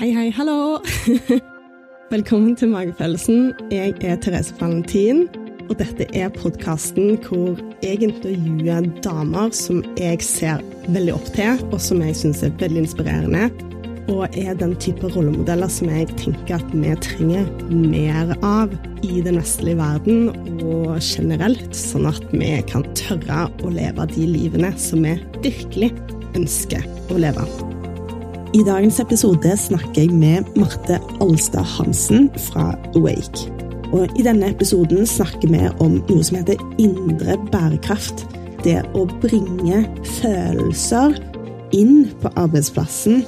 Hei, hei, hallo! Velkommen til Magefølelsen. Jeg er Therese Valentin, og dette er podkasten hvor jeg intervjuer damer som jeg ser veldig opp til, og som jeg syns er veldig inspirerende. Og er den type rollemodeller som jeg tenker at vi trenger mer av i den vestlige verden og generelt, sånn at vi kan tørre å leve de livene som vi virkelig ønsker å leve. I dagens episode snakker jeg med Marte Alstad Hansen fra Awake. Og I denne episoden snakker vi om noe som heter indre bærekraft. Det å bringe følelser inn på arbeidsplassen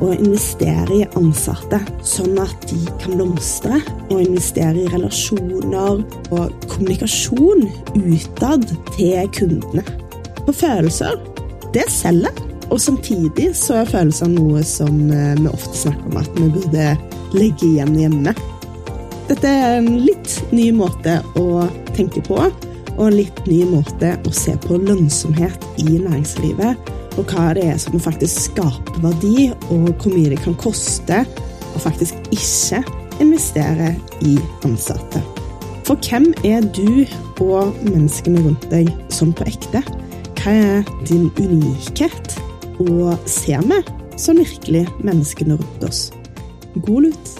og investere i ansatte, sånn at de kan blomstre. Og investere i relasjoner og kommunikasjon utad til kundene. For følelser, det selger. Og samtidig så er følelser noe som eh, vi ofte snakker om at vi burde legge igjen hjemme. Dette er en litt ny måte å tenke på, og en litt ny måte å se på lønnsomhet i næringslivet og hva det er som faktisk skaper verdi, og hvor mye det kan koste å faktisk ikke investere i ansatte. For hvem er du og menneskene rundt deg sånn på ekte? Hva er din unikhet? Og ser vi sånn virkelig menneskene rundt oss? God lut!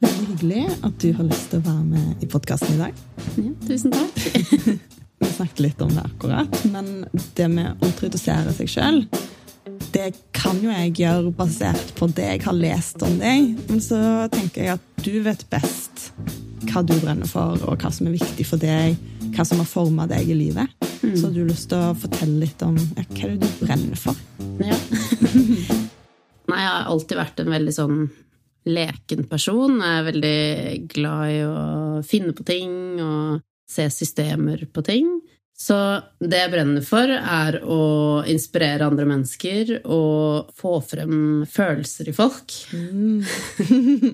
Veldig hyggelig at du har lyst til å være med i podkasten i dag. Ja, tusen takk. Vi snakket litt om det akkurat, men det med å introdusere seg sjøl, det kan jo jeg gjøre basert på det jeg har lest om deg. Men så tenker jeg at du vet best hva du brenner for, og hva som er viktig for deg, hva som har forma deg i livet. Mm. Så har du lyst til å fortelle litt om ja, hva er det du brenner for? Ja. Nei, jeg har alltid vært en veldig sånn leken person. Jeg er veldig glad i å finne på ting og se systemer på ting. Så det jeg brenner for, er å inspirere andre mennesker og få frem følelser i folk. Mm.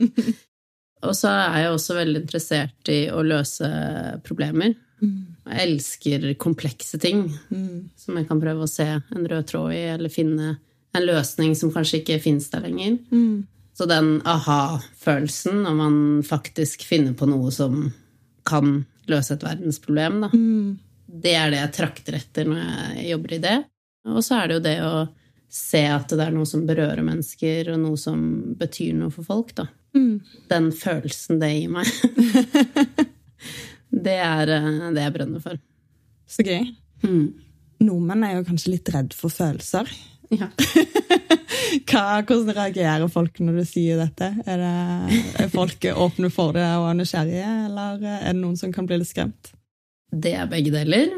og så er jeg også veldig interessert i å løse problemer. Mm. Jeg elsker komplekse ting mm. som jeg kan prøve å se en rød tråd i, eller finne en løsning som kanskje ikke fins der lenger. Mm. Så den aha-følelsen, når man faktisk finner på noe som kan løse et verdensproblem, da. Mm. Det er det jeg trakter etter når jeg jobber i det. Og så er det jo det å se at det er noe som berører mennesker, og noe som betyr noe for folk, da. Mm. Den følelsen det gir meg. det er eh, det jeg brenner for. Så gøy. Mm. Nordmenn er jo kanskje litt redd for følelser. Ja. Hva, hvordan reagerer folk når du sier dette? Er, det, er folk åpne for det og nysgjerrige, eller er det noen som kan bli litt skremt? Det er begge deler.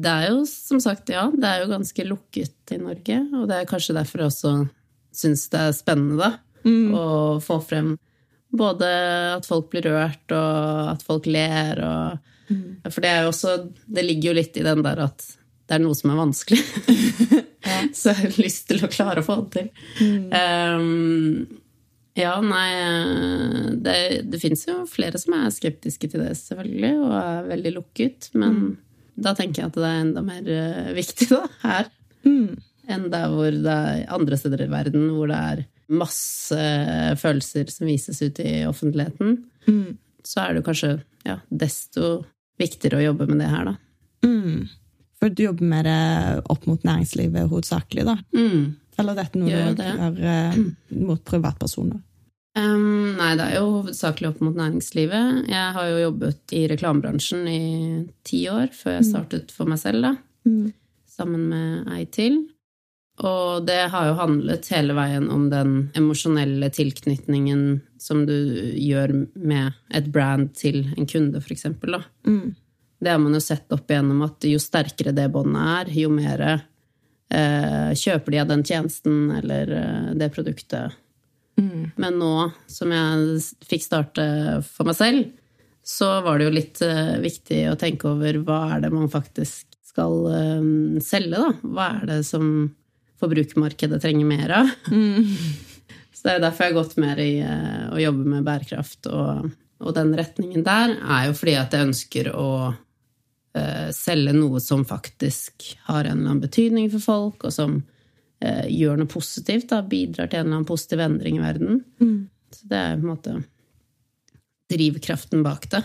Det er jo som sagt, ja, det er jo ganske lukket i Norge, og det er kanskje derfor jeg også syns det er spennende, da, mm. å få frem både at folk blir rørt, og at folk ler, og mm. For det er også Det ligger jo litt i den der at det er noe som er vanskelig. ja. Så jeg har lyst til å klare å få det til. Mm. Um, ja, nei Det, det fins jo flere som er skeptiske til det, selvfølgelig, og er veldig lukket. Men mm. da tenker jeg at det er enda mer uh, viktig, da, her, mm. enn der hvor det er andre steder i verden hvor det er masse følelser som vises ut i offentligheten. Mm. Så er det kanskje ja, desto viktigere å jobbe med det her, da. Mm. For du jobber med det opp mot næringslivet hovedsakelig, da? Mm. Eller dette noe gjør du gjør uh, mot privatpersoner? Um, nei, det er jo hovedsakelig opp mot næringslivet. Jeg har jo jobbet i reklamebransjen i ti år før jeg mm. startet for meg selv, da. Mm. Sammen med ei til. Og det har jo handlet hele veien om den emosjonelle tilknytningen som du gjør med et brand til en kunde, eksempel. Mm. Det har man jo sett opp igjennom at jo sterkere det båndet er, jo mer eh, kjøper de av den tjenesten eller eh, det produktet. Mm. Men nå som jeg fikk starte for meg selv, så var det jo litt eh, viktig å tenke over hva er det man faktisk skal eh, selge, da? Hva er det som forbrukermarkedet trenger mer av? Mm. Så det er derfor jeg har gått mer i eh, å jobbe med bærekraft og, og den retningen der, er jo fordi at jeg ønsker å uh, selge noe som faktisk har en eller annen betydning for folk, og som uh, gjør noe positivt, da, bidrar til en eller annen positiv endring i verden. Mm. Så det er på en måte drivkraften bak det.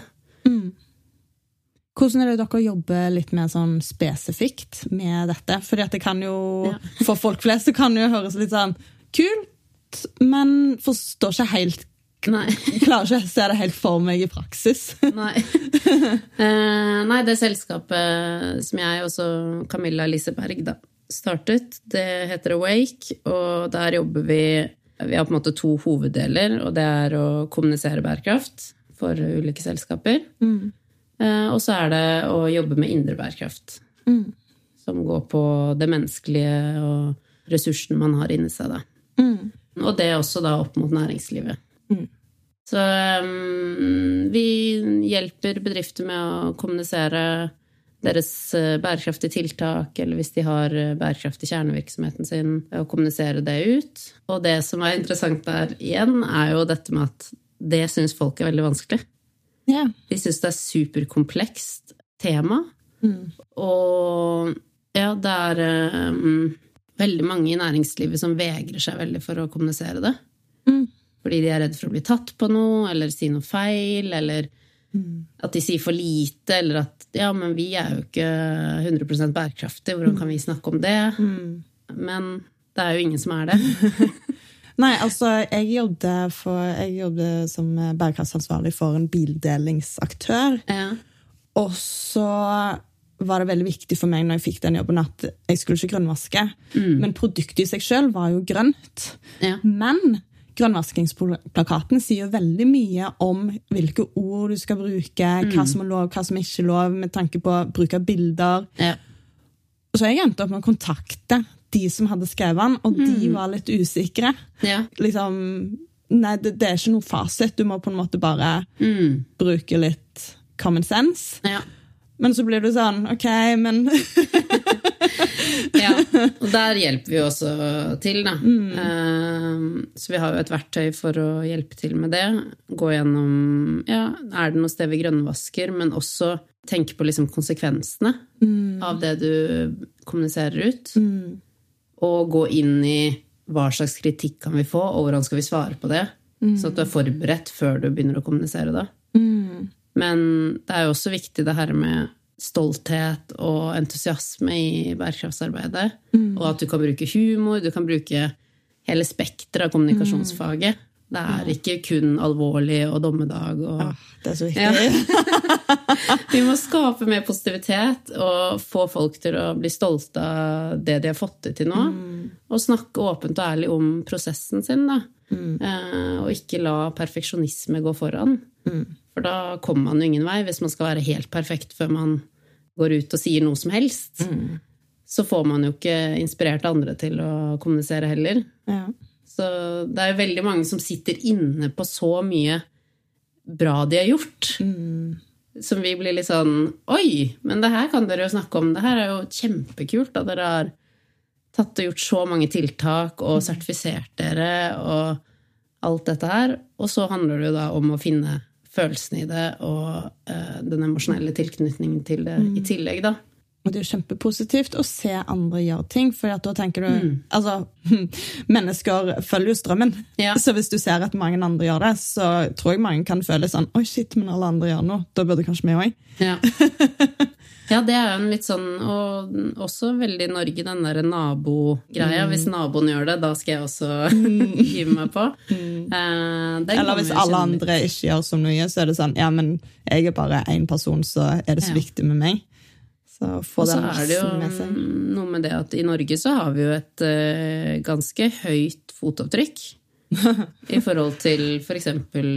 Hvordan er det dere jobber litt mer sånn spesifikt med dette? Fordi det kan jo, Ja. for folk flest, det kan jo høres litt sånn kult, men forstår ikke helt Nei. Klarer ikke å se det helt for meg i praksis. Nei. Eh, nei, det selskapet som jeg og Camilla Liseberg da, startet, det heter Awake, og der jobber vi Vi har på en måte to hoveddeler, og det er å kommunisere bærekraft for ulike selskaper. Eh, og så er det å jobbe med indre bærekraft, Mm. som går på det menneskelige og ressursene man har inni seg. Da. Mm. Og det også da opp mot næringslivet. Mm. Så um, vi hjelper bedrifter med å kommunisere deres eh, bærekraftige tiltak, eller hvis de har eh, bærekraft i kjernevirksomheten sin, å kommunisere det ut. Og det som er interessant der igjen, er jo dette med at det syns folk er veldig vanskelig. Ja. De syns det er superkomplekst tema. Mm. Og ja, det er um, veldig mange i næringslivet som vegrer seg veldig for å kommunisere det. Mm. Fordi de er redd for å bli tatt på noe, eller si noe feil, eller at de sier for lite, eller at ja, men vi er jo ikke 100% bærekraftige, hvordan kan vi snakke om det? Men det er jo ingen som er det. Nei, altså, jeg jobbet, for, jeg jobbet som bærekraftsansvarlig for en bildelingsaktør. Ja. Og så var det veldig viktig for meg når jeg fikk den jobben, at jeg skulle ikke grønnvaske. Men produktet i seg sjøl var jo grønt. Ja. Men grønnvaskingsplakaten sier jo veldig mye om hvilke ord du skal bruke, hva som er lov, hva som er ikke er lov, med tanke på bruk av bilder. Ja. Så jeg endte opp med å kontakte de som hadde skrevet den, og de var litt usikre. Ja. Liksom, nei, det, det er ikke noe fasit. Du må på en måte bare Mm. bruke litt common sense. ja. Men så blir du sånn, ok, men Ja, og der hjelper vi også til, da. Eh, Så vi har jo et verktøy for å hjelpe til med det. Gå gjennom ja, er det noe sted vi grønnvasker, men også tenke på liksom konsekvensene av det du kommuniserer ut. Og gå inn i hva slags kritikk kan vi få, og hvordan skal vi svare på det. Sånn at du er forberedt før du begynner å kommunisere det. Men det er jo også viktig det her med stolthet og entusiasme i bærekraftsarbeidet. Og at du kan bruke humor, du kan bruke hele spekteret av kommunikasjonsfaget. Det er ikke kun alvorlig og dommedag og Det er så viktig. Vi må skape mer positivitet og få folk til å bli stolte av det de har fått til nå. Og snakke åpent og ærlig om prosessen sin, da. Eh, og ikke la perfeksjonisme gå foran. For da kommer man jo ingen vei hvis man skal være helt perfekt før man går ut og sier noe som helst. Så får man jo ikke inspirert andre til å kommunisere heller. Ja. Så det er jo veldig mange som sitter inne på så mye bra de har gjort. Som vi blir litt sånn Oi, men det her kan dere jo snakke om. Det her er jo kjempekult at dere har tatt og gjort så mange tiltak og sertifisert dere og alt dette her. Og så handler det jo da om å finne følelsene i det og uh, den emosjonelle tilknytningen til det i tillegg, da. Og det er jo kjempepositivt å se andre gjøre ting, for da tenker du Altså, mennesker følger jo strømmen. Ja. Så hvis du ser at mange andre gjør det, så tror jeg mange kan føle sånn Oi, shit, men alle andre gjør noe. Da burde kanskje vi òg. Ja. ja, det er jo en litt sånn Og også veldig Norge, den derre nabogreia. Hvis naboen gjør det, da skal jeg også hive meg på. Eh, Eller hvis alle andre ikke gjør så mye, så er det sånn Ja, men jeg er bare én person, så er det så Ja. viktig med meg. Så få Og så er det jo med noe med det at i Norge så har vi jo et uh, ganske høyt fotavtrykk. I forhold til for eksempel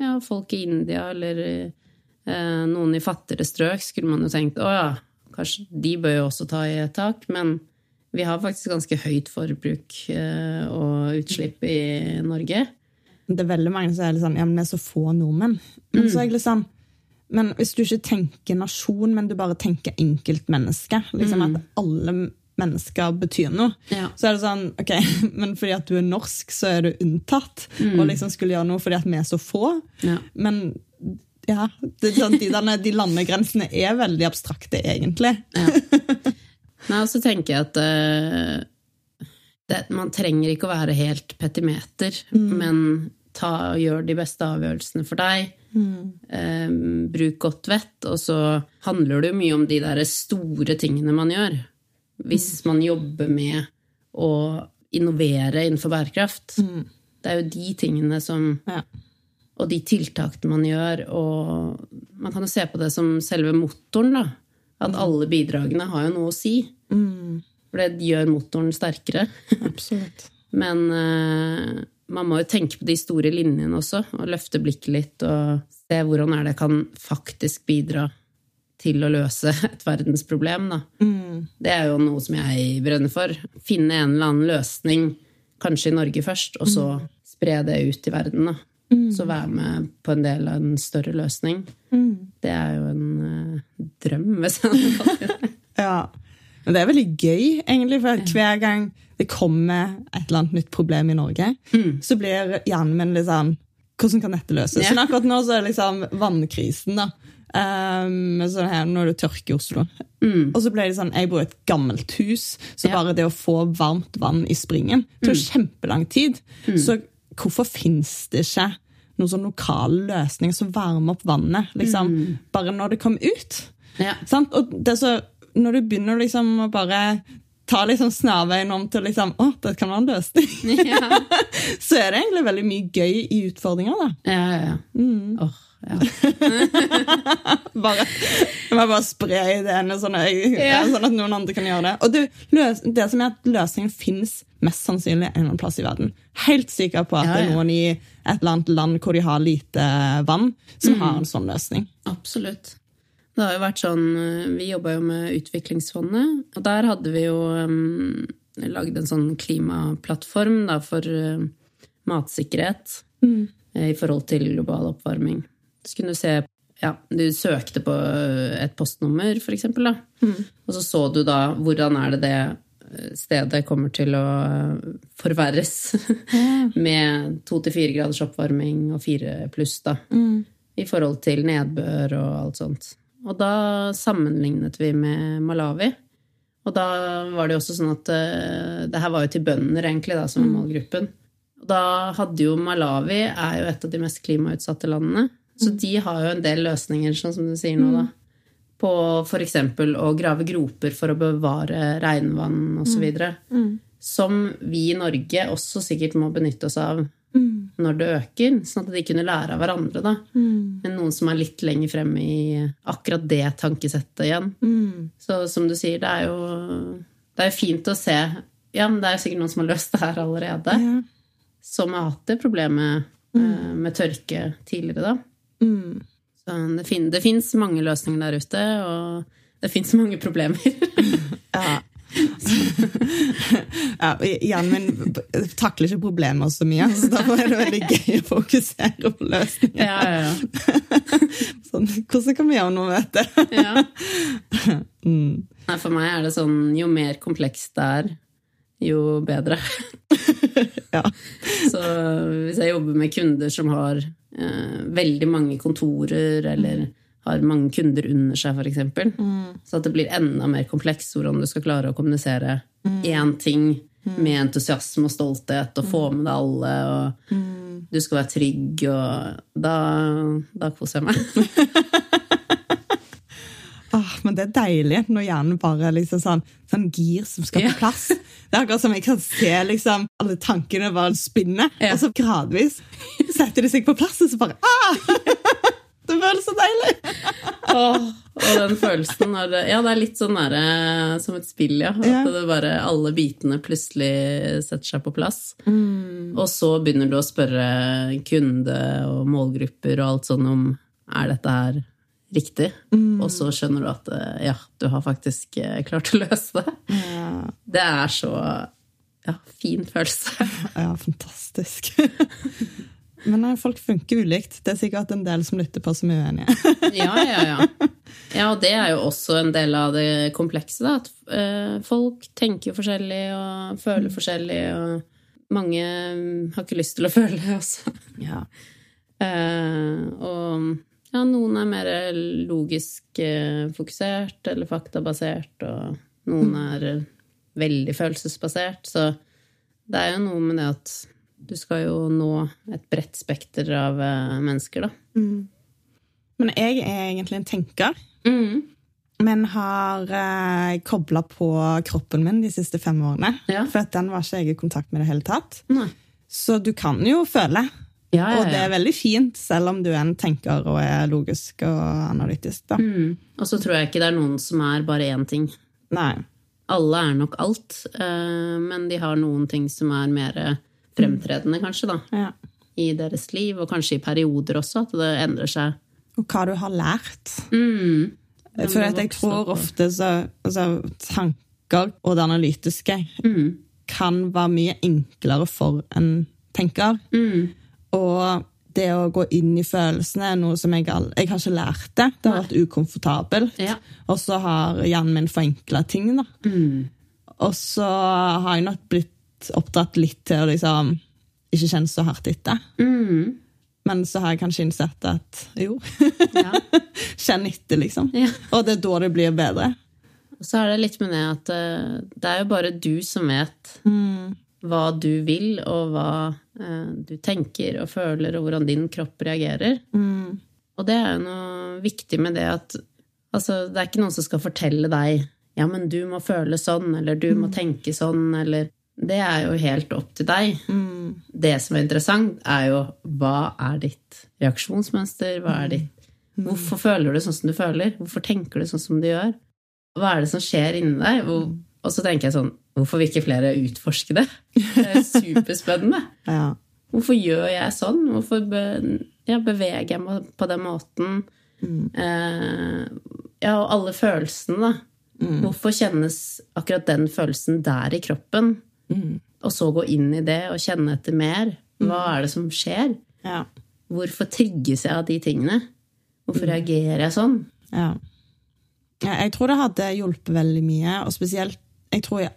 ja, folk i India eller uh, noen i fattigere strøk, skulle man jo tenkt å ja, kanskje de bør jo også ta i et tak. Men vi har faktisk ganske høyt forbruk eh, og utslipp i Norge. Det er veldig mange som er sånn Ja, men det er så få nordmenn. Men så er jeg liksom, sånn Men hvis du ikke tenker nasjon, men du bare tenker enkeltmenneske, liksom at alle mennesker betyr noe, Ja. så er det sånn Ok, men fordi at du er norsk, så er du unntatt. Og liksom skulle gjøre noe fordi at vi er så få. Ja. Men ja, det sånn, de, denne, de landegrensene er veldig abstrakte, egentlig. Nei, og så tenker jeg at uh, det, man trenger ikke å være helt petimeter, men ta, gjør de beste avgjørelsene for deg. Eh, bruk godt vett. Og så handler det jo mye om de der store tingene man gjør. Hvis man jobber med å innovere innenfor bærekraft. Det er jo de tingene som Ja. Og de tiltakene man gjør, og man kan jo se på det som selve motoren, da. At alle bidragene har jo noe å si. For det gjør motoren sterkere. Absolutt. Men eh, man må jo tenke på de store linjene også, og løfte blikket litt og se hvordan er det kan faktisk bidra til å løse et verdensproblem. Da. Det er jo noe som jeg brenner for. Finne en eller annen løsning, kanskje i Norge først, og så spre det ut i verden. Da. Så være med på en del av en større løsning. Det er jo en uh, drøm, hvis jeg kan si det. Ja. Men det er veldig gøy, egentlig, for hver gang det kommer et eller annet nytt problem i Norge, så blir hjernen min litt sånn Hvordan kan dette løses? Yeah. Men akkurat nå så er det liksom vannkrisen, da. Um, sånn her, når det tørker i Oslo. Og så ble det sånn, Jeg bor i et gammelt hus, så Ja. bare det å få varmt vann i springen tok kjempelang tid. Så hvorfor fins det ikke noen sånn lokale løsninger som varmer opp vannet liksom, bare når det kommer ut? Ja. Sant? Og det så, når du begynner liksom å bare ta liksom snarveien om til liksom, å, det kan være en løsning, Ja, så er det egentlig veldig mye gøy i utfordringer. da. ja, ja. ja. Åh, ja. Bare, jeg må bare spre ideene sånn, Ja. sånn at noen andre kan gjøre det. Og du, løs, det som er at løsningen finnes mest sannsynlig en eller annen plass i verden. Helt sikker på at det er noen i et eller annet land hvor de har lite vann, som Mm. har en sånn løsning. Absolutt. Det har jo vært sånn eh, Vi jobba jo med Utviklingsfondet, og der hadde vi jo um, lagd en sånn klimaplattform da, for uh, matsikkerhet eh, i forhold til global oppvarming. Så kunne du se ja, Du søkte på eh, et postnummer, for eksempel, da. Og så så du da hvordan er det det eh, stedet kommer til å eh, forverres med to til fire graders oppvarming og fire pluss, da i forhold til nedbør og alt sånt. Og da sammenlignet vi med Malawi. Og da var det jo også sånn at eh, Det her var jo til bønder, egentlig, da, som var målgruppen. Og da hadde jo Malawi er jo et av de mest klimautsatte landene. Så de har jo en del løsninger, sånn som du sier nå, da. På f.eks. å grave groper for å bevare regnvann osv. Som vi i Norge også sikkert må benytte oss av når det øker, sånn at de kunne lære av hverandre. da. Men noen som er litt lenger fremme i akkurat det tankesettet igjen. Så som du sier, det er jo det er fint å se Ja, men det er jo sikkert noen som har løst det her allerede. Som har hatt det problemet eh, med tørke tidligere, da. Så det, fin det fins mange løsninger der ute, og det fins mange problemer. Ja. Ja, igjen, men takler ikke problemer så mye, så derfor er det veldig gøy å fokusere på løsninger. ja, ja. Sånn, hvordan kan vi gjøre noe med dette? ja. Mm. Nei, for meg er det sånn jo mer komplekst det er, jo bedre. Ja. Så hvis jeg jobber med kunder som har eh, veldig mange kontorer, eller har mange kunder under seg, f.eks., så at det blir enda mer komplekst hvordan du skal klare å kommunisere én ting med entusiasme og stolthet, og få med deg alle, og du skal være trygg, og da, da koser jeg meg. Åh, men det er deilig når hjernen bare liksom sånn, sånn gir som skal på plass. Det er akkurat som jeg kan se liksom, alle tankene bare spinne, Ja. og så gradvis setter de seg på plass, og så bare ah! Det føles så deilig! Åh, og den følelsen når det, Ja, det er litt sånn nære som et spill, ja. At Ja. det bare alle bitene plutselig setter seg på plass. Og så begynner du å spørre kunde og målgrupper og alt sånn om er dette her riktig. Og så skjønner du at eh, ja, du har faktisk eh, klart å løse det. Det er så ja, fin følelse. Ja, fantastisk. Men nei, folk funker ulikt. Det er sikkert en del som lytter på som er uenige. Ja, ja, ja. Ja, og det er jo også en del av det komplekse, da. At eh, folk tenker forskjellig og føler forskjellig, og mange mm, har ikke lyst til å føle det også. Ja. Eh, og ja, noen er mer logisk eh, fokusert eller faktabasert, og noen er eh, veldig følelsesbasert. Så Det er jo noe med det at du skal jo nå et bredt spekter av eh, mennesker, da. Men jeg er egentlig en tenker. Mm. Men har eh, kobla på kroppen min de siste fem årene. Ja. For den var ikke jeg i kontakt med i det hele tatt. Nei. Så du kan jo føle. Ja, ja, Og det er veldig fint, selv om du er en tenker og er logisk og analytisk. Mm. Og så tror jeg ikke det er noen som er bare én ting. Nei. Alle er nok alt, eh, men de har noen ting som er mer fremtredende, kanskje, da. Ja. I deres liv, og kanskje i perioder også, at det endrer seg. Og hva du har lært. Mm. For jeg tror ofte så altså, tanker og det analytiske Mm. kan være mye enklere for en tenker. Mm. Og det å gå inn i følelsene er noe som jeg, jeg har ikke lært det. Det har vært ukomfortabelt. Ja. Og så har hjernen min forenkla ting. da. Mm. Og så har jeg nok blitt oppdratt litt til å liksom ikke kjenne så hardt etter. Mm. Men så har jeg kanskje innsett at jo, Ja. kjenn etter, liksom. Ja. Og det er da det blir bedre. Så er det litt med det at eh, det er jo bare du som vet Mm. hva du vil, og hva eh, du tenker og føler, og hvordan din kropp reagerer. Mm. Og det er jo noe viktig med det at altså, det er ikke noen som skal fortelle deg ja, men du må føle sånn, eller du må tenke sånn, eller Det er jo helt opp til deg. Mm. Det som er interessant, er jo hva er ditt reaksjonsmønster? Hva er ditt Hvorfor føler du sånn som du føler? Hvorfor tenker du sånn som du gjør? Hva er det som skjer inni deg? Hvor, og så tenker jeg sånn Hvorfor vil ikke flere utforske det? Det er superspennende. Ja. Hvorfor gjør jeg sånn? Hvorfor be, ja, beveger jeg meg på den måten? Eh, ja, og alle følelsene, da. Hvorfor kjennes akkurat den følelsen der i kroppen? Og så gå inn i det og kjenne etter mer. Hva er det som skjer? Ja. Hvorfor trigges jeg av de tingene? Hvorfor reagerer jeg sånn? Ja. Jeg tror det hadde hjulpet veldig mye, og spesielt jeg tror i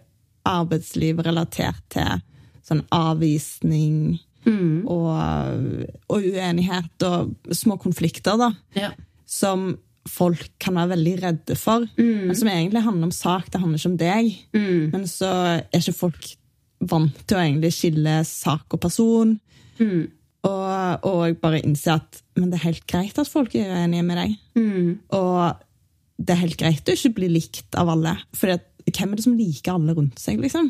arbeidsliv relatert til sånn avvisning og, og uenighet og små konflikter, da, Ja. som folk kan være veldig redde for, men som egentlig handler om sak, det handler ikke om deg. Men så er ikke folk vant til å egentlig skille sak og person. Og, og bare innse at men det er helt greit at folk er uenige med deg. Og det er helt greit å ikke bli likt av alle. For hvem er det som liker alle rundt seg? liksom?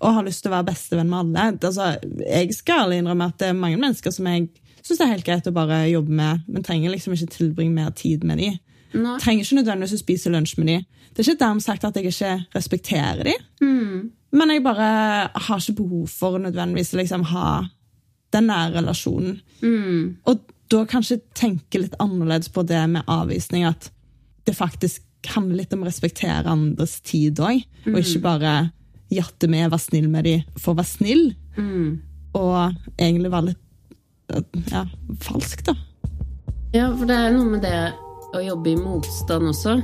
Og har lyst til å være bestevenn med alle. Altså, jeg skal innrømme at det er mange mennesker som jeg syns det er helt greit å bare jobbe med, men trenger liksom ikke tilbringe mer tid med dem. Nei. Trenger ikke nødvendigvis å spise lunsj med dem. Det er ikke dermed sagt at jeg ikke respekterer dem. Men jeg bare har ikke behov for å nødvendigvis liksom ha den nære relasjonen. Og da kanskje tenke litt annerledes på det med avvisning. At det faktisk handler litt om å respektere andres tid òg. Og ikke bare jatte med, være snill med dem for å være snill. Og egentlig være litt ja, falsk, da. Ja, for det er noe med det å jobbe i motstand også.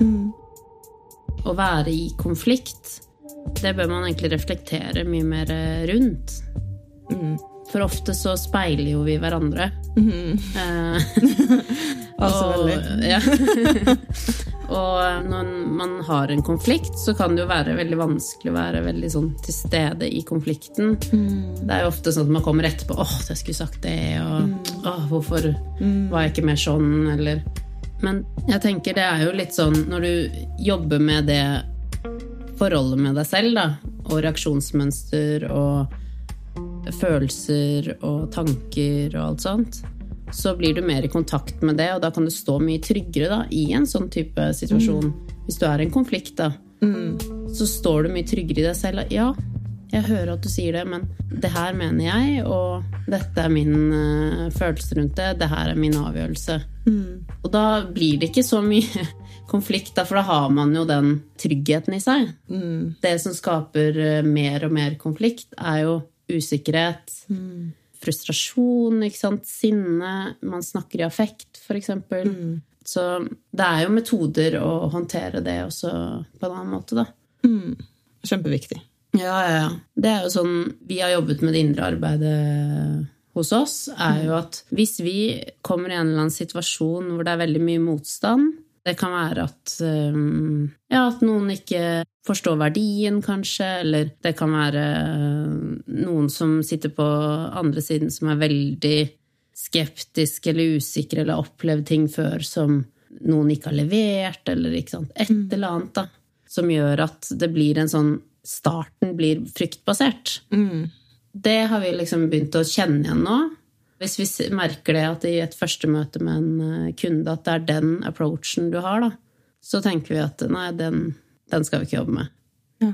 Å være i konflikt. Det bør man egentlig reflektere mye mer rundt. For ofte så speiler jo vi hverandre. Mm. Altså og, veldig. og når man har en konflikt, så kan det jo være veldig vanskelig å være veldig sånn til stede i konflikten. Det er jo ofte sånn at man kommer etterpå 'Åh, jeg skulle sagt det', og 'Åh, hvorfor var jeg ikke mer sånn', eller Men jeg tenker det er jo litt sånn når du jobber med det forholdet med deg selv, da, og reaksjonsmønster og følelser og tanker og alt sånt, så blir du mer i kontakt med det, og da kan du stå mye tryggere da, i en sånn type situasjon. Hvis du er i en konflikt, da, så står du mye tryggere i deg selv. Ja, jeg hører at du sier det, men det her mener jeg, og dette er min uh, følelse rundt det, det her er min avgjørelse. Og da blir det ikke så mye konflikt, da, for da har man jo den tryggheten i seg. Det som skaper eh, mer og mer konflikt, er jo usikkerhet, frustrasjon, ikke sant? sinne, man snakker i affekt, f.eks. eksempel. Så det er jo metoder å håndtere det også på en annen måte, da. Kjempeviktig. Ja, ja, ja. Det er jo sånn vi har jobbet med det indre arbeidet hos oss, er jo at hvis vi kommer i en eller annen situasjon hvor det er veldig mye motstand, Det kan være at, um, ja, at noen ikke forstår verdien, kanskje, eller det kan være noen som sitter på andre siden som er veldig skeptisk eller usikker eller har opplevd ting før som noen ikke har levert, eller ikke sant, et Mm. eller annet, da, som gjør at det blir en sånn Starten blir fryktbasert. Mm. Det har vi liksom begynt å kjenne igjen nå. Hvis vi merker det at i et første møte med en eh, kunde at det er den approachen du har, da, så tenker vi at nei, den, den skal vi ikke jobbe med. Ja.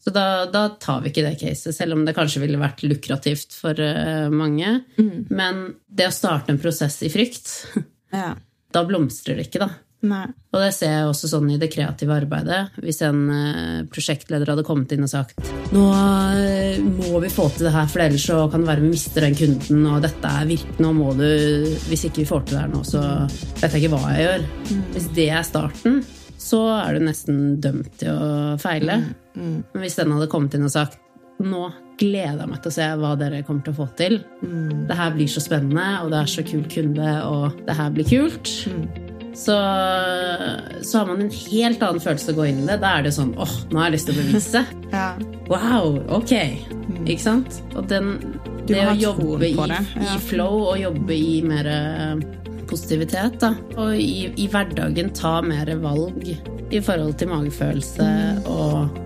Så da, da tar vi ikke det caset, selv om det kanskje ville vært lukrativt for mange. mange. Men det å starte en prosess i frykt, Ja. da blomstrer det ikke, da. Nei. Og det ser jeg også sånn i det kreative arbeidet. Hvis en eh, prosjektleder hadde kommet inn og sagt nå eh, må vi få til det her, for ellers så kan det være vi mister den kunden, og dette er virkelig, nå må du Hvis ikke vi får til det her nå, så vet jeg ikke hva jeg gjør. Hvis det er starten, så er du nesten dømt til å feile. Men hvis den hadde kommet inn og sagt nå gleder jeg meg til å se hva dere kommer til å få til. Det her blir så spennende, og det er så kul kunde, og det her blir kult. Så, så har man en helt annen følelse å gå inn i det. Da er det sånn åh, nå har jeg lyst til å bevise. Ja. Wow, ok. Ikke sant? Og den, det å jobbe i, det, ja. i flow og jobbe i mer eh, positivitet, da. Og i, i hverdagen ta mer valg i forhold til magefølelse Mm. og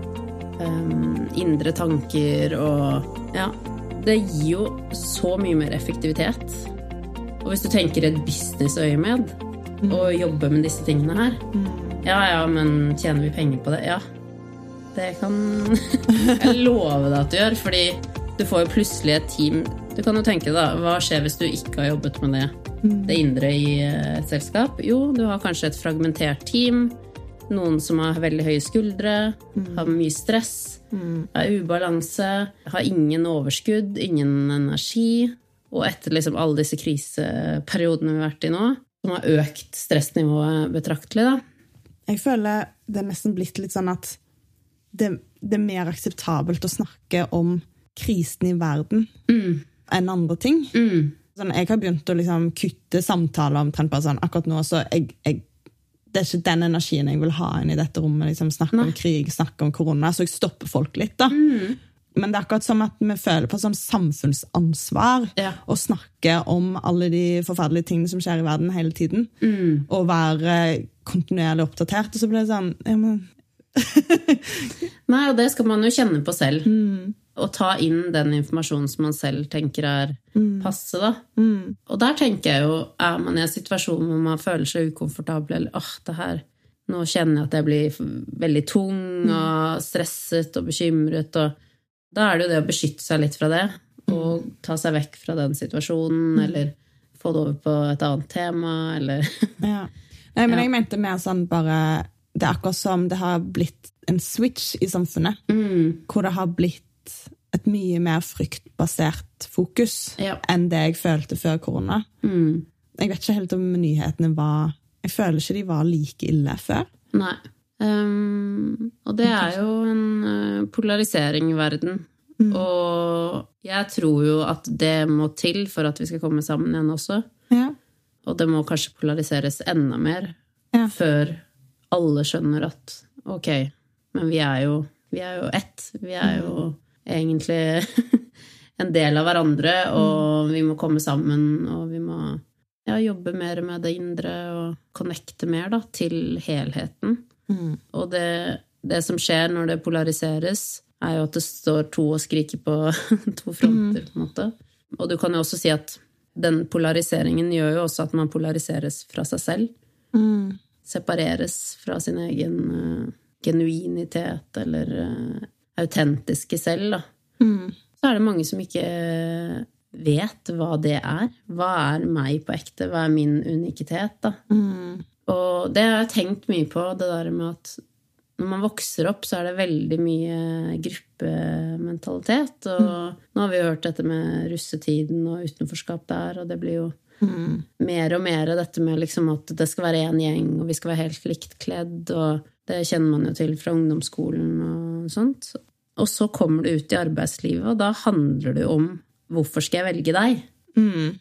um, indre tanker og Ja. Det gir jo så mye mer effektivitet. Og hvis du tenker et businessøyemed og jobbe med disse tingene her Ja, ja, men tjener vi penger på det? Ja. Det kan jeg love deg at du gjør, fordi du får jo plutselig et team Du kan jo tenke da, hva skjer hvis du ikke har jobbet med det, det indre i eh, et selskap? Jo, du har kanskje et fragmentert team. Noen som har veldig høye skuldre, har mye stress, er ubalanse, har ingen overskudd, ingen energi. Og etter liksom alle disse kriseperiodene vi har vært i nå, som har økt stressnivået betraktelig, da. Jeg føler det er nesten blitt litt sånn at det, det er mer akseptabelt å snakke om krisen i verden enn andre ting. Mm. Sånn, jeg har begynt å liksom kutte samtaler omtrent bare sånn akkurat nå, så jeg, jeg, det er ikke den energien jeg vil ha inn i dette rommet. Liksom, snakke om krig, snakke om korona. Så jeg stopper folk litt, da. Men det er akkurat som at vi føler på sånn samfunnsansvar Ja. å snakke om alle de forferdelige tingene som skjer i verden hele tiden. Og være kontinuerlig oppdatert. Og så blir det sånn ja, men, Nei, og det skal man jo kjenne på selv. Og ta inn den informasjonen som man selv tenker er passe, da. Og der tenker jeg jo, er man i en situasjon hvor man føler seg ukomfortabel, eller åh, det her Nå kjenner jeg at jeg blir veldig tung og stresset og bekymret, og da er det jo det å beskytte seg litt fra det. Og ta seg vekk fra den situasjonen, eller få det over på et annet tema, eller ja. Nei, men jeg mente mer sånn bare Det er akkurat som det har blitt en switch i samfunnet. mm, Hvor det har blitt et mye mer fryktbasert fokus Ja. enn det jeg følte før korona. mm, Jeg vet ikke helt om nyhetene var Jeg føler ikke de var like ille før. Nei. Ehm, og det er jo en eh, polarisering i verden. Og jeg tror jo at det må til for at vi skal komme sammen igjen også. Ja. Og det må kanskje polariseres enda mer Ja. før alle skjønner at ok, men vi er jo, vi er jo ett. Vi er jo egentlig en del av hverandre, og vi må komme sammen, og vi må ja, jobbe mer med det indre og connecte mer da, til helheten. Mm. Og det, det som skjer når det polariseres, er jo at det står to og skriker på to fronter, på en måte. Og du kan jo også si at den polariseringen gjør jo også at man polariseres fra seg selv. Mm. Separeres fra sin egen uh, genuinitet eller uh, autentiske selv, da. Mm. Så er det mange som ikke vet hva det er. Hva er meg på ekte? Hva er min unikitet, da? Mm. Og det har jeg tenkt mye på, det der med at når man vokser opp, så er det veldig mye gruppementalitet. Og nå har vi jo hørt dette med russetiden og utenforskap der, og det blir jo Mm. mer og mer dette med liksom at det skal være én gjeng, og vi skal være helt likt kledd, og det kjenner man jo til fra ungdomsskolen og sånt. Og så kommer du ut i arbeidslivet, og da handler det jo om hvorfor skal jeg velge deg? Mm.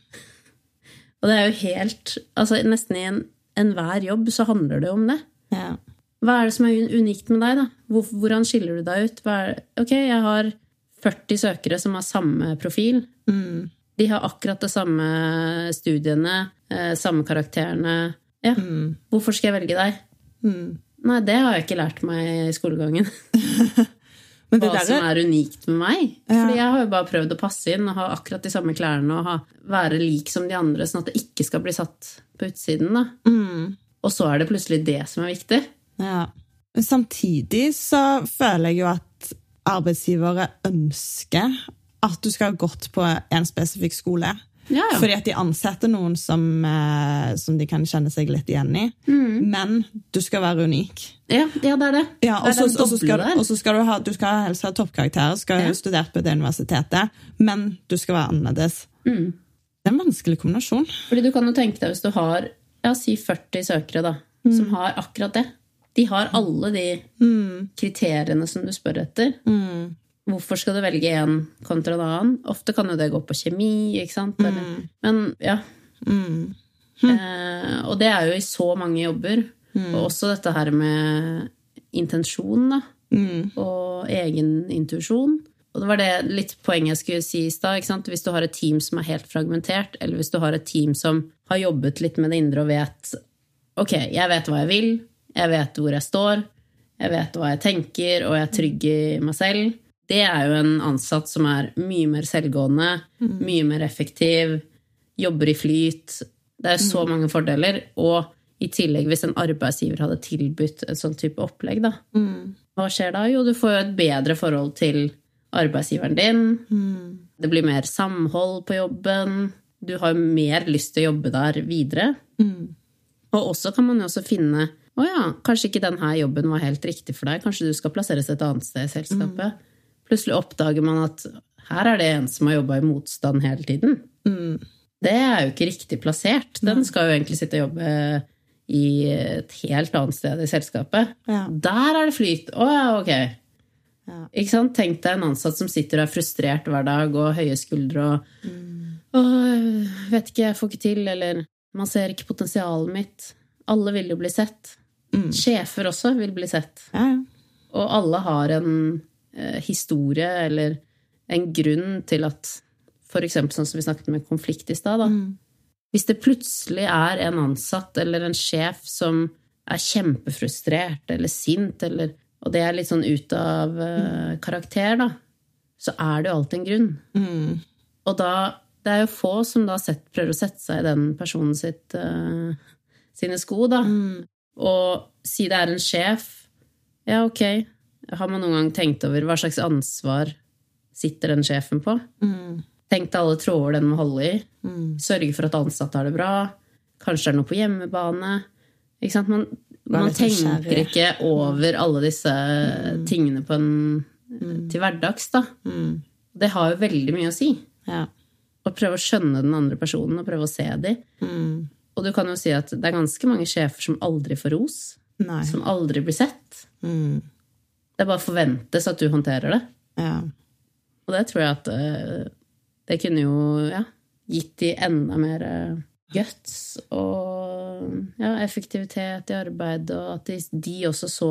Og det er jo helt Altså nesten i en enhver jobb så handler det om det. Ja. Hva er det som er unikt med deg, da? Hvor, hvordan skiller du deg ut? Ok, jeg har 40 søkere som har samme profil. Mm. De har akkurat det samme studiene, eh, samme karakterene. Ja, Mm. hvorfor skal jeg velge deg? Mm. Nei, det har jeg ikke lært meg i skolegangen. Hva der som er unikt med meg. Ja. Fordi jeg har jo bare prøvd å passe inn og ha akkurat de samme klærne og ha, være lik som de andre, sånn at det ikke skal bli satt på utsiden. mm. Og så er det plutselig det som er viktig. Ja. Men Samtidig så føler jeg jo at arbeidsgivere ønsker at du skal ha gått på en spesifikk skole. Ja, ja. Fordi at de ansetter noen som, eh, som de kan kjenne seg litt igjen i. Mm. Men du skal være unik. Ja, ja, det er det. Ja, og så skal, skal du ha, du skal helst ha toppkarakterer, skal ha studert på det universitetet, men du skal være annerledes. Mm. Det er en vanskelig kombinasjon. Fordi du kan jo tenke deg hvis du har ja, si 40 søkere da, Mm. som har akkurat det. De har alle de kriteriene som du spør etter. Mm. Hvorfor skal du velge én kontra en annen? Ofte kan jo det gå på kjemi, ikke sant? Eller, men ja. Mm. Eh, og det er jo i så mange jobber. Mm. Og også dette her med intensjon, da. Mm. Og egen intuisjon. Og det var det litt poenget jeg skulle si i stad. Hvis du har et team som er helt fragmentert, eller hvis du har et team som har jobbet litt med det indre og vet Ok, jeg vet hva jeg vil, jeg vet hvor jeg står, jeg vet hva jeg tenker, og jeg er trygg i meg selv. Det er jo en ansatt som er mye mer selvgående, mye mer effektiv, jobber i flyt. Det er jo så mange fordeler. Og i tillegg, hvis en arbeidsgiver hadde tilbudt et sånn type opplegg, da, Mm. hva skjer da? Jo, du får jo et bedre forhold til arbeidsgiveren din. Mm. Det blir mer samhold på jobben. Du har jo mer lyst til å jobbe der videre. Mm. Og også kan man jo også finne å ja, kanskje ikke denne jobben var helt riktig for deg. Kanskje du skal plasseres et annet sted i selskapet. Plutselig oppdager man at her er det en som har jobba i motstand hele tiden. Mm. Det er jo ikke riktig plassert. Den skal jo egentlig sitte og jobbe i et helt annet sted i selskapet. Ja. Der er det flyt! Å ja, ok. Ja. Ikke sant? Tenk deg en ansatt som sitter og er frustrert hver dag og høye skuldre og Å, vet ikke, jeg får ikke til, eller man ser ikke potensialet mitt. Alle vil jo bli sett. Mm. Sjefer også vil bli sett. Ja, ja. Og alle har en historie eller en grunn til at eksempel sånn som vi snakket med konflikt i stad. Mm. Hvis det plutselig er en ansatt eller en sjef som er kjempefrustrert eller sint, eller, og det er litt sånn ut av uh, karakter, da, så er det jo alltid en grunn. Mm. Og da Det er jo få som da sett, prøver å sette seg i den personen sitt, uh, sine sko, da. Mm. Og si det er en sjef. Ja, ok. Har man noen gang tenkt over hva slags ansvar sitter den sjefen på? Mm. Tenk deg alle tråder den må holde i. Mm. Sørge for at ansatte har det bra. Kanskje det er noe på hjemmebane. Ikke sant? Man, man tenker ikke over alle disse tingene på en, til hverdags. Da. Mm. Det har jo veldig mye å si. Ja. Å prøve å skjønne den andre personen og prøve å se dem. Mm. Og du kan jo si at det er ganske mange sjefer som aldri får ros. Nei. Som aldri blir sett. Mm. Det bare forventes at du håndterer det. Ja. Og det tror jeg at eh, det kunne jo ja, gitt de enda mer eh, guts og ja, effektivitet i arbeid, og at de, de også så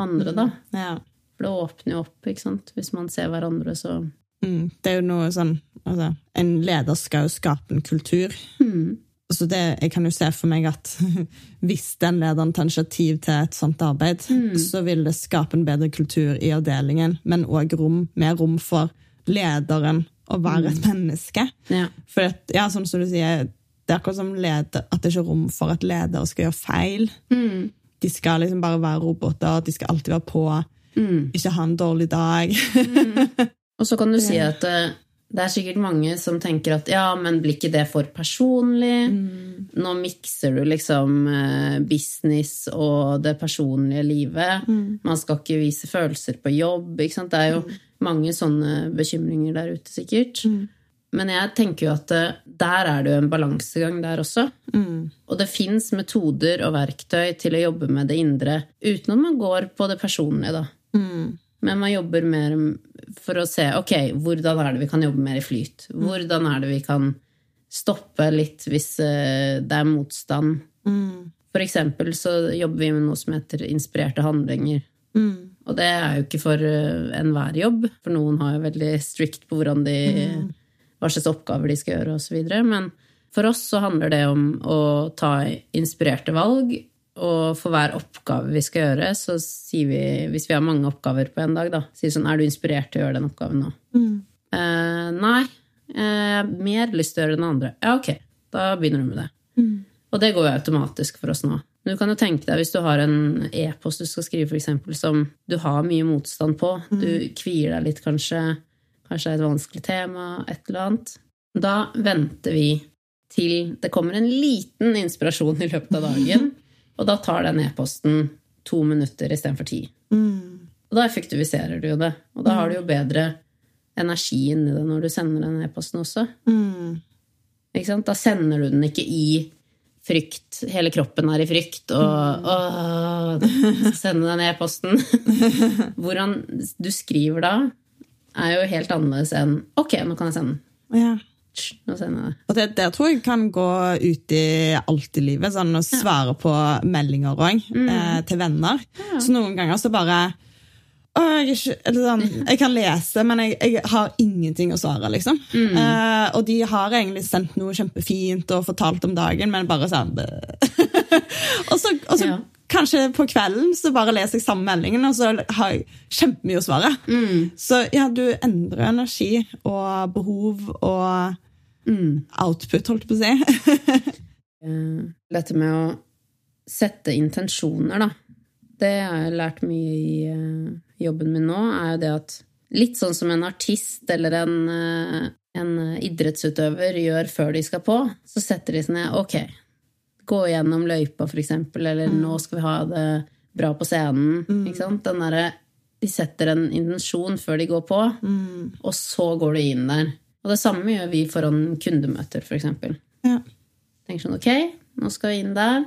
andre, da. ja. For det åpner jo opp, ikke sant. Hvis man ser hverandre, så Mm. Det er jo noe sånn altså, En leder skal jo skape en kultur. mm. Så det, jeg kan jo se for meg at hvis den lederen tar initiativ til et sånt arbeid, så vil det skape en bedre kultur i avdelingen, men òg rom, mer rom for lederen å være et menneske. Ja. For at, ja, sånn som du sier, det er akkurat som leder, at det ikke er rom for at ledere skal gjøre feil. Mm. De skal liksom bare være roboter, de skal alltid være på, Mm. ikke ha en dårlig dag. Og så kan du si at eh, det er sikkert mange som tenker at ja, men blir ikke det for personlig? Nå mikser du liksom eh, business og det personlige livet. Man skal ikke vise følelser på jobb. Ikke sant? Det er jo mange sånne bekymringer der ute, sikkert. Men jeg tenker jo at eh, der er det jo en balansegang der også. Mm. Og det fins metoder og verktøy til å jobbe med det indre uten at man går på det personlige, da. Mm. Men man jobber mer for å se ok, hvordan er det vi kan jobbe mer i flyt. Hvordan er det vi kan stoppe litt hvis eh, det er motstand. Mm. For eksempel så jobber vi med noe som heter inspirerte handlinger. Mm. Og det er jo ikke for uh, enhver jobb, for noen har jo veldig strict på hvordan de, hva slags oppgaver de skal gjøre osv. Men for oss så handler det om å ta inspirerte valg. Og for hver oppgave vi skal gjøre, så sier vi, hvis vi har mange oppgaver på en dag, da, sier sånn Er du inspirert til å gjøre den oppgaven nå? Eh, nei. Jeg har mer lyst til å gjøre den andre. Ja, ok. Da begynner du med det. Og det går jo automatisk for oss nå. Men du kan jo tenke deg hvis du har en e-post du skal skrive, for eksempel, som du har mye motstand på. Du kvier deg litt, kanskje. Kanskje det er et vanskelig tema, et eller annet. Da venter vi til det kommer en liten inspirasjon i løpet av dagen. Og da tar den e-posten to minutter istedenfor ti. Mm. Og da effektiviserer du jo det. Og da har du jo bedre energi inni det når du sender den e-posten også. Mm. Ikke sant? Da sender du den ikke i frykt. Hele kroppen er i frykt, og åh, sende den e-posten. Hvordan du skriver da, er jo helt annerledes enn ok, nå kan jeg sende den. Ja. Det. Og det, det tror jeg kan gå ut i alt i livet. Sånn å svare på meldinger òg, eh, til venner. Så noen ganger så bare å, jeg, er ikke, eller sånn, jeg kan lese, men jeg, jeg har ingenting å svare, liksom. Eh, og de har egentlig sendt noe kjempefint og fortalt om dagen, men bare sånn Og så, og så Ja. Kanskje på kvelden så bare leser jeg samme meldingen, og så har jeg kjempemye å svare. Så ja, du endrer energi og behov og output, holdt jeg på å si. Dette med å sette intensjoner, da. Det har jeg lært mye i eh, jobben min nå, er jo det at litt sånn som en artist eller en, eh, en idrettsutøver gjør før de skal på, så setter de seg ned Ok, gå gjennom løypa, eksempel, eller nå skal vi ha det bra på scenen. Ikke sant? Den der, De setter en intensjon før de går på, og så går du inn der. Og det samme gjør vi foran kundemøter, eksempel Ja. tenker sånn, ok, nå skal vi inn der.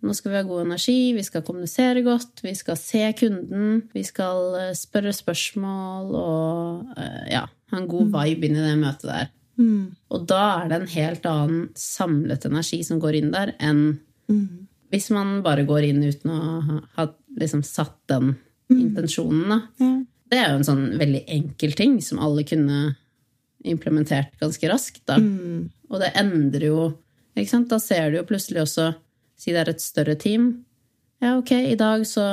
Nå skal vi ha god energi, vi skal kommunisere godt, vi skal se kunden, vi skal eh, spørre spørsmål og eh, ja, ha en god vibe inn i det møtet der. Og da er det en helt annen samlet energi som går inn der, enn hvis man bare går inn uten å ha, ha liksom satt den intensjonen. Da. Ja. Det er jo en sånn veldig enkel ting som alle kunne implementert ganske raskt. Da. Og det endrer jo ikke sant? Da ser du jo plutselig også Si det er et større team. Ja, ok, i dag så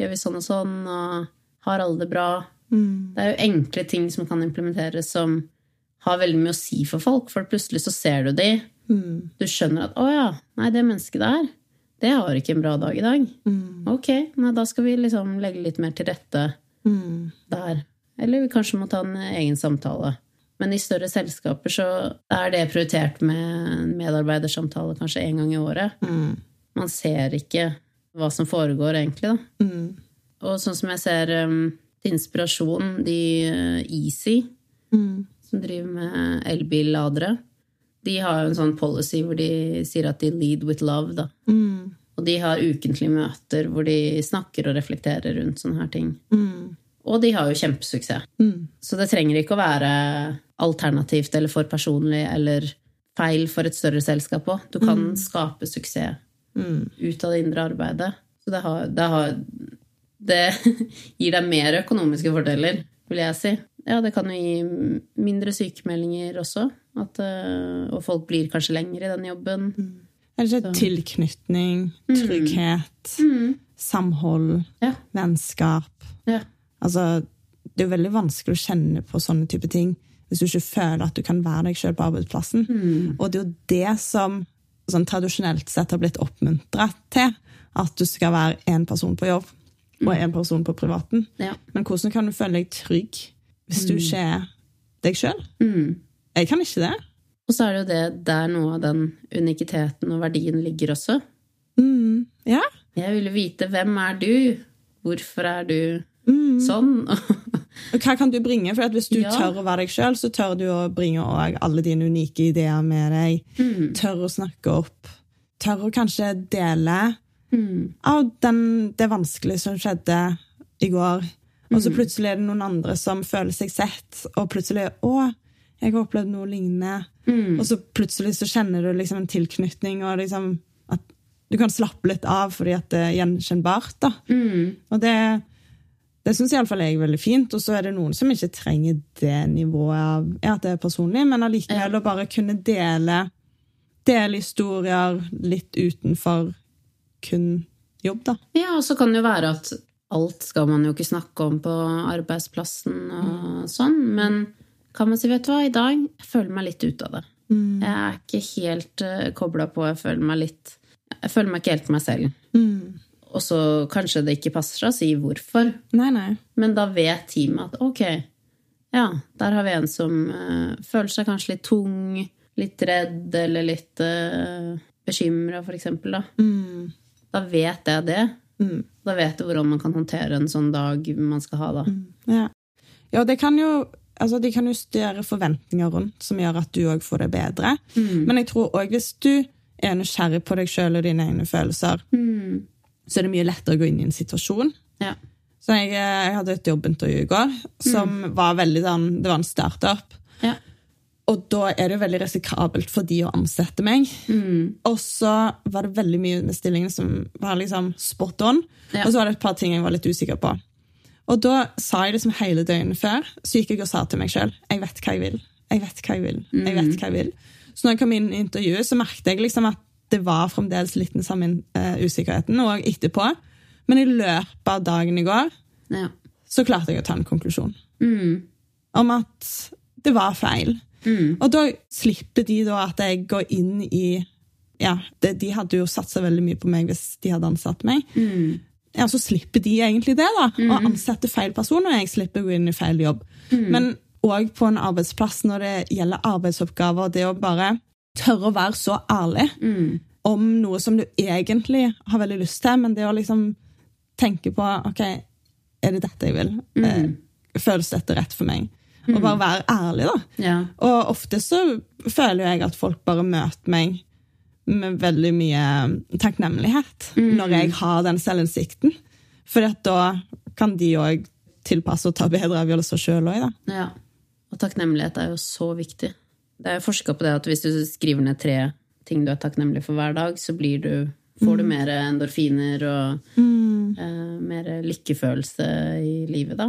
gjør vi sånn og sånn, og har alle det bra. Det er jo enkle ting som kan implementeres, som har veldig mye å si for folk. For plutselig så ser du de. Du skjønner at 'å ja, nei, det mennesket der, det har ikke en bra dag i dag'. Ok, nei, da skal vi liksom legge litt mer til rette der. Eller vi kanskje må ta en egen samtale. Men i større selskaper så er det prioritert med en medarbeidersamtale kanskje én gang i året. Man ser ikke hva som foregår, egentlig. Da. Og sånn som jeg ser um, til inspirasjon, de uh, Easy, som driver med elbilladere, de har jo en sånn policy hvor de sier at de lead with love. Da. Og de har ukentlige møter hvor de snakker og reflekterer rundt sånne her ting. Og de har jo kjempesuksess. Så det trenger ikke å være alternativt eller for personlig eller feil for et større selskap òg. Du kan skape suksess ut av det indre arbeidet. Så det, har, det, har, det gir deg mer økonomiske fordeler, vil jeg si. Ja, det kan jo gi mindre sykemeldinger også. At, eh, og folk blir kanskje lenger i den jobben. Eller det ikke tilknytning, trygghet, samhold, Ja. vennskap? ja. Altså, det er jo veldig vanskelig å kjenne på sånne type ting hvis du ikke føler at du kan være deg sjøl på arbeidsplassen. Og det er jo det som sånn, tradisjonelt sett har blitt oppmuntra til. At du skal være én person på jobb og én person på privaten. ja. Men hvordan kan du føle deg trygg hvis du ikke er deg sjøl? Jeg kan ikke det. Og så er det jo det der noe av den unikiteten og verdien ligger også. Mm. Ja. Jeg ville vite hvem er du? Hvorfor er du sånn? Og hva kan du bringe? For Hvis du Ja. tør å være deg sjøl, så tør du å bringe alle dine unike ideer med deg. Mm. Tør å snakke opp. Tør å kanskje dele Mm. av den, det vanskelige som skjedde i går. Og Mm. så plutselig er det noen andre som føler seg sett, og plutselig 'Å, jeg har opplevd noe lignende'. Mm. Og så plutselig så kjenner du liksom en tilknytning, og liksom at du kan slappe litt av fordi at det er gjenkjennbart. da. Mm. Og det, det syns iallfall jeg er veldig fint. Og så er det noen som ikke trenger det nivået av ja, at det er personlig, men allikevel Ja. å bare kunne dele, dele historier litt utenfor kun jobb, da. Ja, og så kan det jo være at alt skal man jo ikke snakke om på arbeidsplassen og sånn, men kan man si, vet du hva, i dag jeg føler meg litt ute av det. Jeg er ikke helt uh, kobla på, jeg føler meg litt Jeg føler meg ikke helt meg selv. Mm. Og så kanskje det ikke passer seg å si hvorfor, Nei, nei. men da vet teamet at ok, ja, der har vi en som uh, føler seg kanskje litt tung, litt redd eller litt uh, bekymra, for eksempel, da. Mm. Da vet jeg det. Mm. Da vet du hvordan man kan håndtere en sånn dag man skal ha, da. Ja. ja, det kan jo Altså, de kan justere forventninger rundt, som gjør at du òg får det bedre. Mm. Men jeg tror òg hvis du er nysgjerrig på deg sjøl og dine egne følelser, Mm. så er det mye lettere å gå inn i en situasjon. Ja. Så jeg, eh, jeg hadde et jobbintervju i går som var veldig sånn Det var en startup. Ja. Og da er det jo veldig risikabelt for de å ansette meg. Mm. Og så var det veldig mye med stillingen som var liksom spot on. Ja. Og så var det et par ting jeg var litt usikker på. Og da sa jeg det som hele døgnet før, så gikk jeg og sa til meg sjøl jeg vet hva jeg vil. Jeg vet hva jeg vil. Jeg vet hva jeg vil. Så når jeg kom inn i intervjuet, så merket jeg liksom at det var fremdeles litt den samme uh, usikkerheten, og etterpå. Men i løpet av dagen i går Ja. så klarte jeg å ta en konklusjon Mm. om at det var feil. Mm. Og da slipper de da at jeg går inn i Ja, det, de hadde jo satsa veldig mye på meg hvis de hadde ansatt meg. Mm. Ja, Så slipper de egentlig det, da. Å ansette feil person, og jeg slipper å gå inn i feil jobb. Men òg på en arbeidsplass når det gjelder arbeidsoppgaver, det å bare tørre å være så ærlig Mm. om noe som du egentlig har veldig lyst til, men det å liksom tenke på OK, er det dette jeg vil? Eh, føles dette rett for meg? Og bare være ærlig, da. Ja. Og ofte så føler jeg at folk bare møter meg med veldig mye takknemlighet når jeg har den selvinnsikten. For da kan de òg tilpasse og ta bedre avgjørelser sjøl òg, da. ja. Og takknemlighet er jo så viktig. Det er forska på det at hvis du skriver ned tre ting du er takknemlig for hver dag, så blir du, får du mer endorfiner og eh, mer lykkefølelse i livet, da.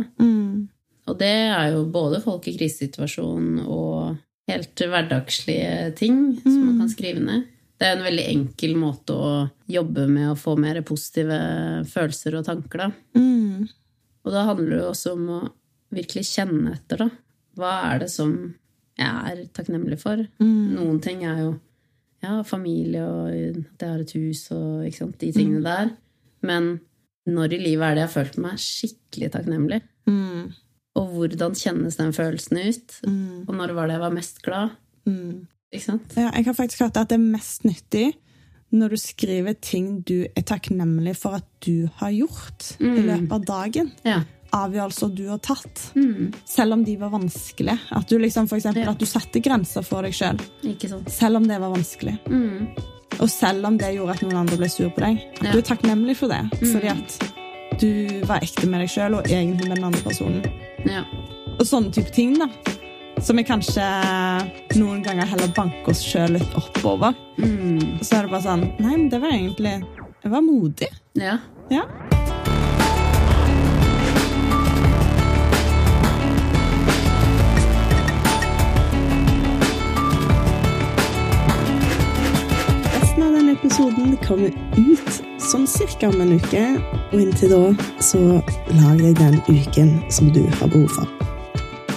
Og det er jo både folk i krisesituasjon og helt hverdagslige ting som man kan skrive ned. Det er en veldig enkel måte å jobbe med å få mer positive følelser og tanker, da. Mm. Og da handler det også om å virkelig kjenne etter, da. Hva er det som jeg er takknemlig for? Noen ting er jo ja, familie og at jeg har et hus og sant, de tingene der. Men når i livet er det jeg har følt meg skikkelig takknemlig? Mm. Og hvordan kjennes den følelsen ut? Mm. Og når var det jeg var mest glad? Mm. Ikke sant? Ja, jeg har faktisk hørt at det er mest nyttig når du skriver ting du er takknemlig for at du har gjort i løpet av dagen. Ja. Avgjørelser du har tatt. Mm. Selv om de var vanskelige. At du liksom, for eksempel, Ja. at du satte grenser for deg sjøl. selv. Selv om det var vanskelig. Mm. Og selv om det gjorde at noen andre ble sur på deg. At du er takknemlig for det. Fordi at du var ekte med deg sjøl og egentlig med den andre personen. Ja. Og sånne type ting, da. Som vi kanskje noen ganger heller banker oss sjøl litt oppover. Mm. Så er det bare sånn Nei, men det var egentlig Det var modig. ja. Ja. Episoden kommer ut sånn cirka om en uke, og inntil da så lag deg den uken som du har behov for.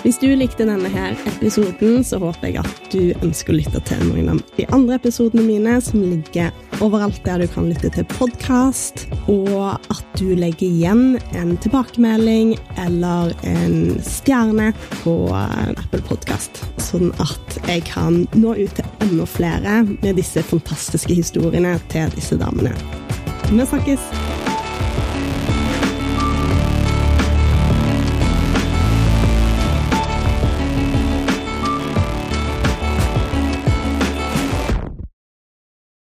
Hvis du likte denne her episoden, så håper jeg at du ønsker å lytte til noen av de andre episodene mine, som ligger overalt der du kan lytte til podkast, og at du legger igjen en tilbakemelding eller en stjerne på Apple Podkast, sånn at jeg kan nå ut til enda flere med disse fantastiske historiene til disse damene. Vi snakkes!